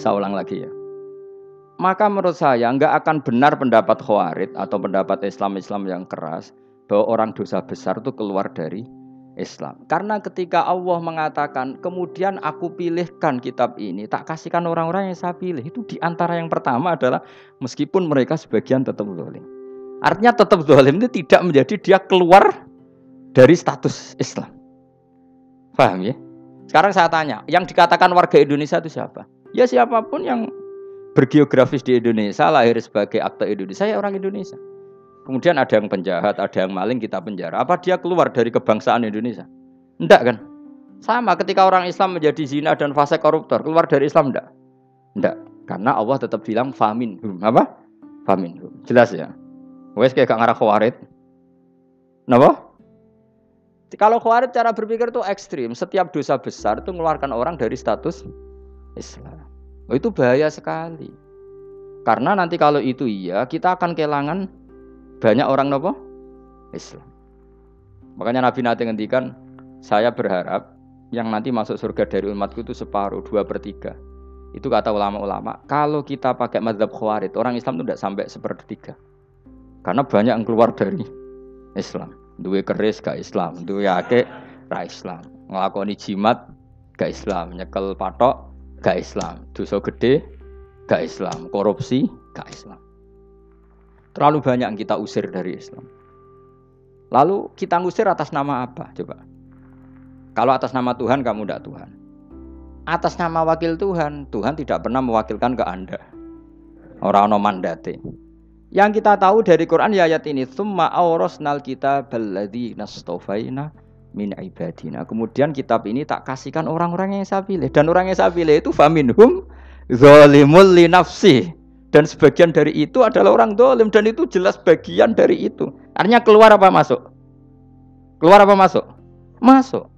Saya ulang lagi ya. Maka menurut saya nggak akan benar pendapat Khawarid atau pendapat Islam-Islam yang keras bahwa orang dosa besar itu keluar dari Islam. Karena ketika Allah mengatakan, kemudian aku pilihkan kitab ini, tak kasihkan orang-orang yang saya pilih. Itu di antara yang pertama adalah meskipun mereka sebagian tetap zalim. Artinya tetap zalim itu tidak menjadi dia keluar dari status Islam. Paham ya? Sekarang saya tanya, yang dikatakan warga Indonesia itu siapa? Ya siapa pun yang bergeografis di Indonesia, lahir sebagai akta Indonesia, ya orang Indonesia. Kemudian ada yang penjahat, ada yang maling kita penjara. Apa dia keluar dari kebangsaan Indonesia? Enggak kan? Sama ketika orang Islam menjadi zina dan fase koruptor, keluar dari Islam enggak? Enggak. Karena Allah tetap bilang famin hum. Apa? Famin hum. Jelas ya? Wes kayak ngarah khawarid. Kenapa? Kalau khawarij cara berpikir itu ekstrim. Setiap dosa besar itu mengeluarkan orang dari status Islam. Oh, itu bahaya sekali. Karena nanti kalau itu iya, kita akan kehilangan banyak orang nopo Islam. Makanya Nabi nanti ngendikan, saya berharap yang nanti masuk surga dari umatku itu separuh, dua per tiga. Itu kata ulama-ulama. Kalau kita pakai madhab khawarij, orang Islam itu tidak sampai sepertiga. Karena banyak yang keluar dari Islam duwe keris gak Islam, duwe ake ra Islam. Nglakoni jimat gak Islam, nyekel patok gak Islam, dosa gede gak Islam, korupsi gak Islam. Terlalu banyak yang kita usir dari Islam. Lalu kita ngusir atas nama apa? Coba. Kalau atas nama Tuhan kamu tidak Tuhan. Atas nama wakil Tuhan, Tuhan tidak pernah mewakilkan ke Anda. Orang no mandate. Yang kita tahu dari Quran ya ayat ini, "Tsumma awrasnal kita balladzi nastofaina min ibadina." Kemudian kitab ini tak kasihkan orang-orang yang saya pilih dan orang yang saya pilih itu faminhum zalimul li nafsi. Dan sebagian dari itu adalah orang dolim dan itu jelas bagian dari itu. Artinya keluar apa masuk? Keluar apa masuk? Masuk.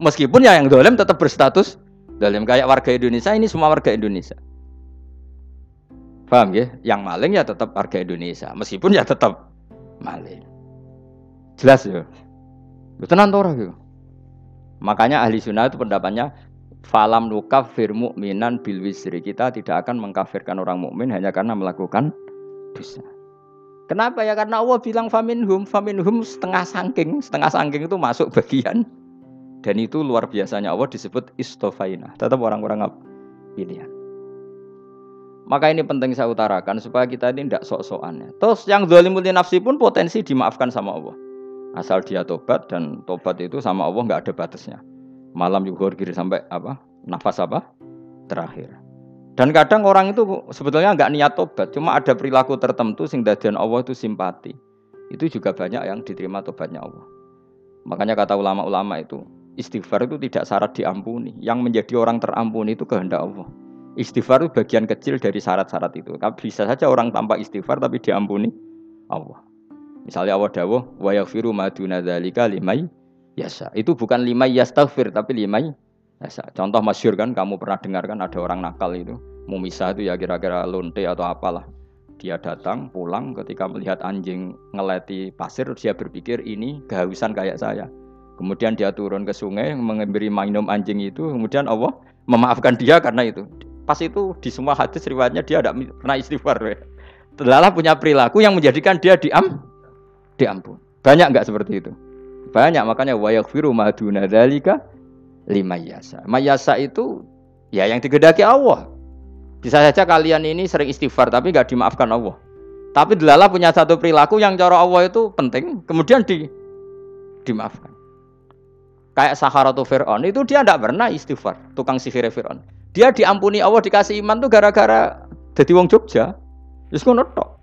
Meskipun ya yang dolim tetap berstatus dolim kayak warga Indonesia ini semua warga Indonesia. Paham ya? Yang maling ya tetap warga Indonesia, meskipun ya tetap maling. Jelas ya? Tenan orang gitu. Makanya ahli sunnah itu pendapatnya falam nukafir mu'minan bil wisri. Kita tidak akan mengkafirkan orang mukmin hanya karena melakukan dosa. Kenapa ya? Karena Allah bilang faminhum, faminhum setengah sangking, setengah sangking itu masuk bagian. Dan itu luar biasanya Allah disebut istofaina. Tetap orang-orang pilihan. Maka ini penting saya utarakan supaya kita ini tidak sok-sokan. Ya. Terus yang zalimul nafsi pun potensi dimaafkan sama Allah. Asal dia tobat dan tobat itu sama Allah nggak ada batasnya. Malam yuhur kiri sampai apa? Nafas apa? Terakhir. Dan kadang orang itu sebetulnya nggak niat tobat, cuma ada perilaku tertentu sehingga dadian Allah itu simpati. Itu juga banyak yang diterima tobatnya Allah. Makanya kata ulama-ulama itu, istighfar itu tidak syarat diampuni. Yang menjadi orang terampuni itu kehendak Allah. Istighfar itu bagian kecil dari syarat-syarat itu. Bisa saja orang tanpa istighfar tapi diampuni Allah. Misalnya Allah dawuh wa yaghfiru ma duna dzalika limai yasa. Itu bukan limai yastaghfir tapi limai yasa. Contoh masyur kan kamu pernah dengar kan ada orang nakal itu. Mumisa itu ya kira-kira lonte atau apalah. Dia datang pulang ketika melihat anjing ngeleti pasir dia berpikir ini kehausan kayak saya. Kemudian dia turun ke sungai memberi minum anjing itu. Kemudian Allah memaafkan dia karena itu. Pas itu di semua hadis riwayatnya dia tidak pernah istighfar. Telah punya perilaku yang menjadikan dia diam diampun. Banyak nggak seperti itu? Banyak makanya wayaghfiru maduna dzalika lima yasa. Mayasa itu ya yang digedaki Allah. Bisa saja kalian ini sering istighfar tapi nggak dimaafkan Allah. Tapi delala punya satu perilaku yang cara Allah itu penting, kemudian di dimaafkan. Kayak Saharatu Fir'aun itu dia tidak pernah istighfar, tukang sihir Fir'aun. Dia diampuni Allah dikasih iman tuh gara-gara jadi wong Jogja. Terus ngono tok.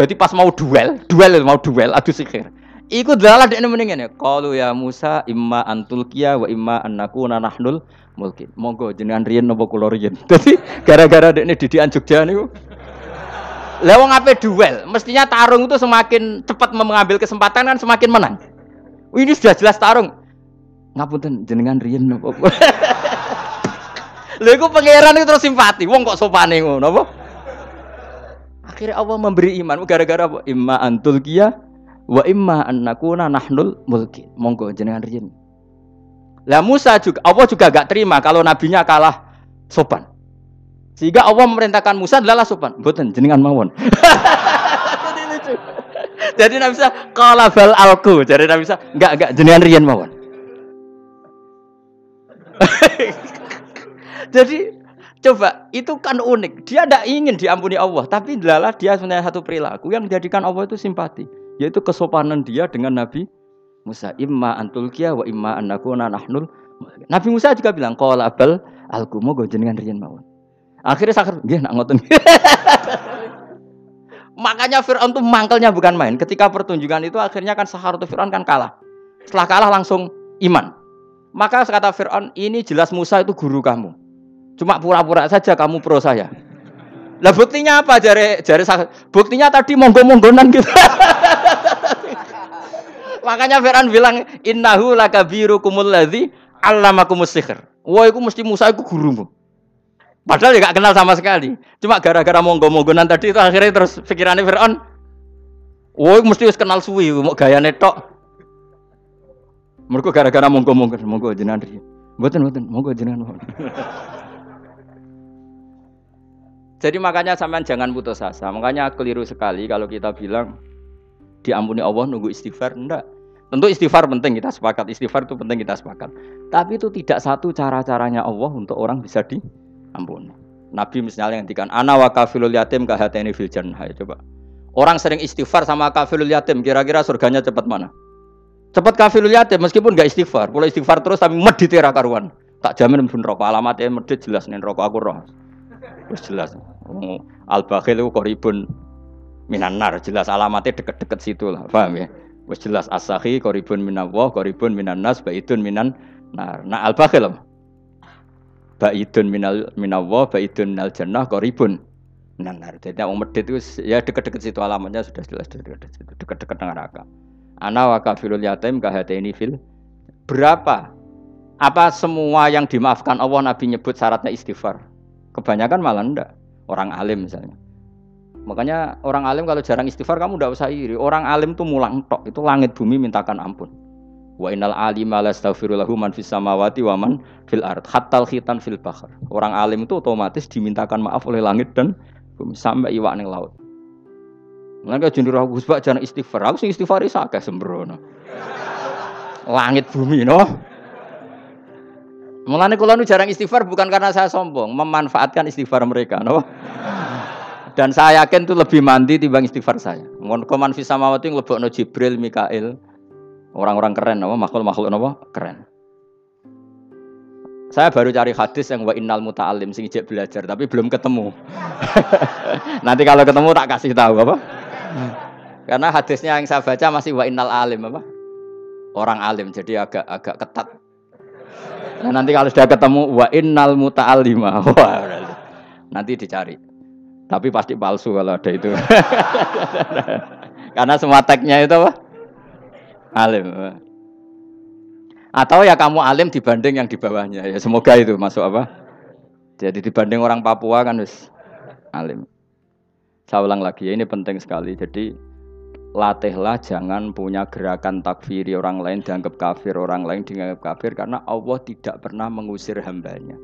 Jadi pas mau duel, duel mau duel adu sihir. Iku dalah dekne mending ngene. Qalu ya Musa imma antul kia wa imma annakuna nahnul mulkin. Monggo jenengan riyen napa kula riyen. Dadi gara-gara dekne didikan Jogja niku. Lah wong ape duel, mestinya tarung itu semakin cepat mengambil kesempatan kan semakin menang. Ini sudah jelas tarung. Ngapunten jenengan riyen napa. Lha iku pangeran itu terus simpati. Wong kok sopane ngono apa? Akhirnya Allah memberi iman gara-gara apa? Imma antul kia wa imma annakuna nahnul mulki. Monggo jenengan riyen. Lah Musa juga Allah juga gak terima kalau nabinya kalah sopan. Sehingga Allah memerintahkan Musa adalah sopan. Mboten jenengan mawon. Jadi Nabi Musa qala bal alku. Jadi Nabi Musa enggak enggak jenengan riyen mawon. Jadi coba itu kan unik. Dia tidak ingin diampuni Allah, tapi adalah dia punya satu perilaku yang menjadikan Allah itu simpati, yaitu kesopanan dia dengan Nabi Musa. Imma antulkia wa imma anakuna nahnul. Nabi Musa juga bilang qala bal alku mogo jenengan riyen mawon. Akhirnya sakar, nggih nak ngoten. Makanya Fir'aun tuh mangkelnya bukan main. Ketika pertunjukan itu akhirnya kan Sahar Fir'aun kan kalah. Setelah kalah langsung iman. Maka kata Fir'aun, ini jelas Musa itu guru kamu. Cuma pura-pura saja kamu pro saya. Lah buktinya apa jari jari buktinya tadi monggo-monggonan gitu. Makanya Fir'aun bilang innahu lakabirukumul ladzi allamakumus sihr. Wah, itu mesti Musa itu gurumu. Padahal ya gak kenal sama sekali. Cuma gara-gara monggo-monggonan tadi itu akhirnya terus pikirannya Fir'aun. Woi mesti harus kenal suwi, mau gaya netok. Mereka gara-gara monggo-monggo, monggo jenengan. Mboten mboten, monggo jenengan. Jadi makanya sampean jangan putus asa. Makanya keliru sekali kalau kita bilang diampuni Allah nunggu istighfar. Enggak. Tentu istighfar penting kita sepakat. Istighfar itu penting kita sepakat. Tapi itu tidak satu cara-caranya Allah untuk orang bisa di ampun. Nabi misalnya ngendikan ana wa kafilul yatim kahateni fil jannah. Coba. Orang sering istighfar sama kafilul yatim, kira-kira surganya cepat mana? Cepat kafilul yatim meskipun gak istighfar. Kalau istighfar terus tapi medit ra karuan. Tak jamin pun rokok alamatnya medit jelas nih rokok aku roh. Terus jelas. Al bakhil itu koribun minan nar jelas alamatnya deket-deket situ lah. Paham ya? Wes jelas asahi koribun minallah, koribun minan nas, baitun minan nar. Nah al bakhil apa? baidun minal minallah baidun minal jannah qaribun nanar. Jadi wong medit itu ya dekat-dekat situ alamatnya sudah jelas dekat-dekat situ, dekat-dekat dengan neraka. Ana wa kafirul yatim ini fil berapa apa semua yang dimaafkan Allah Nabi nyebut syaratnya istighfar? Kebanyakan malah enggak. Orang alim misalnya. Makanya orang alim kalau jarang istighfar kamu enggak usah iri. Orang alim tuh mulang tok, itu langit bumi mintakan ampun. Wa innal alima lastaghfirulahu man fis samawati wa man fil ard. Hatta khitan fil bahr. Orang alim itu otomatis dimintakan maaf oleh langit dan bumi sampai iwak ning laut. Mulane jendur aku Gus jangan istighfar. Aku sing istighfar isa akeh sembrono. Langit bumi no. Mulane kula nu jarang istighfar bukan karena saya sombong, memanfaatkan istighfar mereka, no. Dan saya yakin itu lebih mandi timbang istighfar saya. Mon koman fis samawati nglebokno Jibril, Mikail, Orang-orang keren apa makhluk-makhluk apa keren. Saya baru cari hadis yang wa innal muta'alim sing ijek belajar tapi belum ketemu. Nanti kalau ketemu tak kasih tahu apa? Karena hadisnya yang saya baca masih wa innal alim apa? Orang alim jadi agak agak ketat. Nah, nanti kalau sudah ketemu wa innal muta'allima. Wah, nanti dicari. Tapi pasti palsu kalau ada itu. Karena semua tagnya itu apa? alim. Atau ya kamu alim dibanding yang di bawahnya. Ya semoga itu masuk apa? Jadi dibanding orang Papua kan wis alim. Saya ulang lagi ya ini penting sekali. Jadi latihlah jangan punya gerakan takfiri orang lain dianggap kafir, orang lain dianggap kafir karena Allah tidak pernah mengusir hambanya.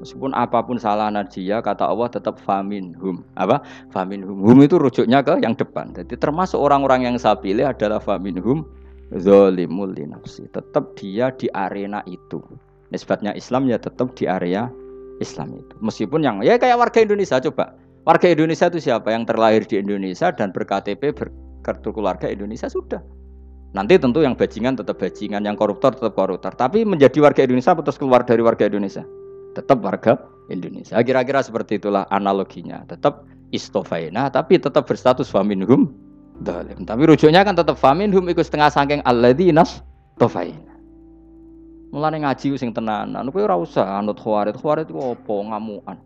Meskipun apa pun salah najia, kata Allah tetap famin hum. Apa? Famin hum. Hum itu rujuknya ke yang depan. Jadi termasuk orang-orang yang saya pilih adalah famin hum zolimul nafsi. Tetap dia di arena itu. Nisbatnya Islam ya tetap di area Islam itu. Meskipun yang ya kayak warga Indonesia coba. Warga Indonesia itu siapa yang terlahir di Indonesia dan berKTP berkartu keluarga Indonesia sudah. Nanti tentu yang bajingan tetap bajingan, yang koruptor tetap koruptor. Tapi menjadi warga Indonesia terus keluar dari warga Indonesia. Tetap warga Indonesia. Kira-kira seperti itulah analoginya. Tetap istofaina tapi tetap berstatus faminhum Dalim. Tapi rujuknya kan tetap famin hum ikut setengah sangking alladinas tofain. Mulane ngaji sing tenanan, kowe ora usah anut khawarit. Khawarit itu apa ngamuan.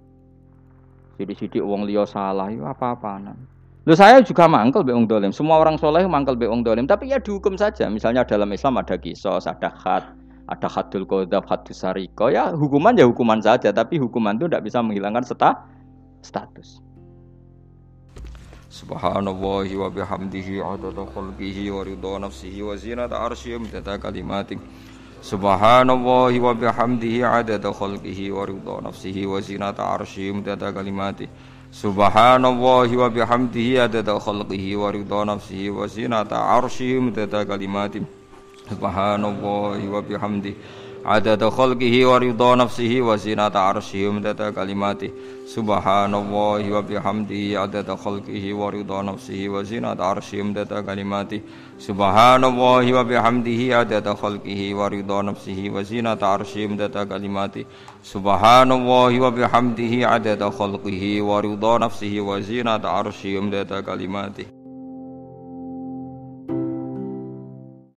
Sidik-sidik wong liya salah itu apa-apaan. Lu saya juga mangkel be wong dolim. Semua orang soleh mangkel be wong dolim. Tapi ya dihukum saja. Misalnya dalam Islam ada kisos, ada khat, ada hadul kodab, hadus sariko. Ya hukuman ya hukuman saja. Tapi hukuman itu tidak bisa menghilangkan seta, status. Subhanallah wa bihamdihi adada khalqihi wa ridha nafsihi wa zinata arsyihi midada kalimatik Subhanallah wa bihamdihi adada khalqihi wa ridha nafsihi wa zinata arsyihi mudada kalimati Subhanallah wa bihamdihi adada khalqihi wa ridha nafsihi wa zinata arsyihi mudada kalimati Subhanallah wa bihamdihi adada khalqihi wa ridha nafsihi wa zinata arsyihi mudada kalimati. Subhanallah wa bihamdihi adada khalqihi wa ridha nafsihi wa zinata arsyihi mudada kalimati. Subhanallah wa bihamdihi adada khalqihi wa ridha nafsihi wa zinata arsyihi mudada kalimati. Subhanallah wa bihamdihi adada khalqihi wa ridha nafsihi wa zinata arsyihi mudada kalimati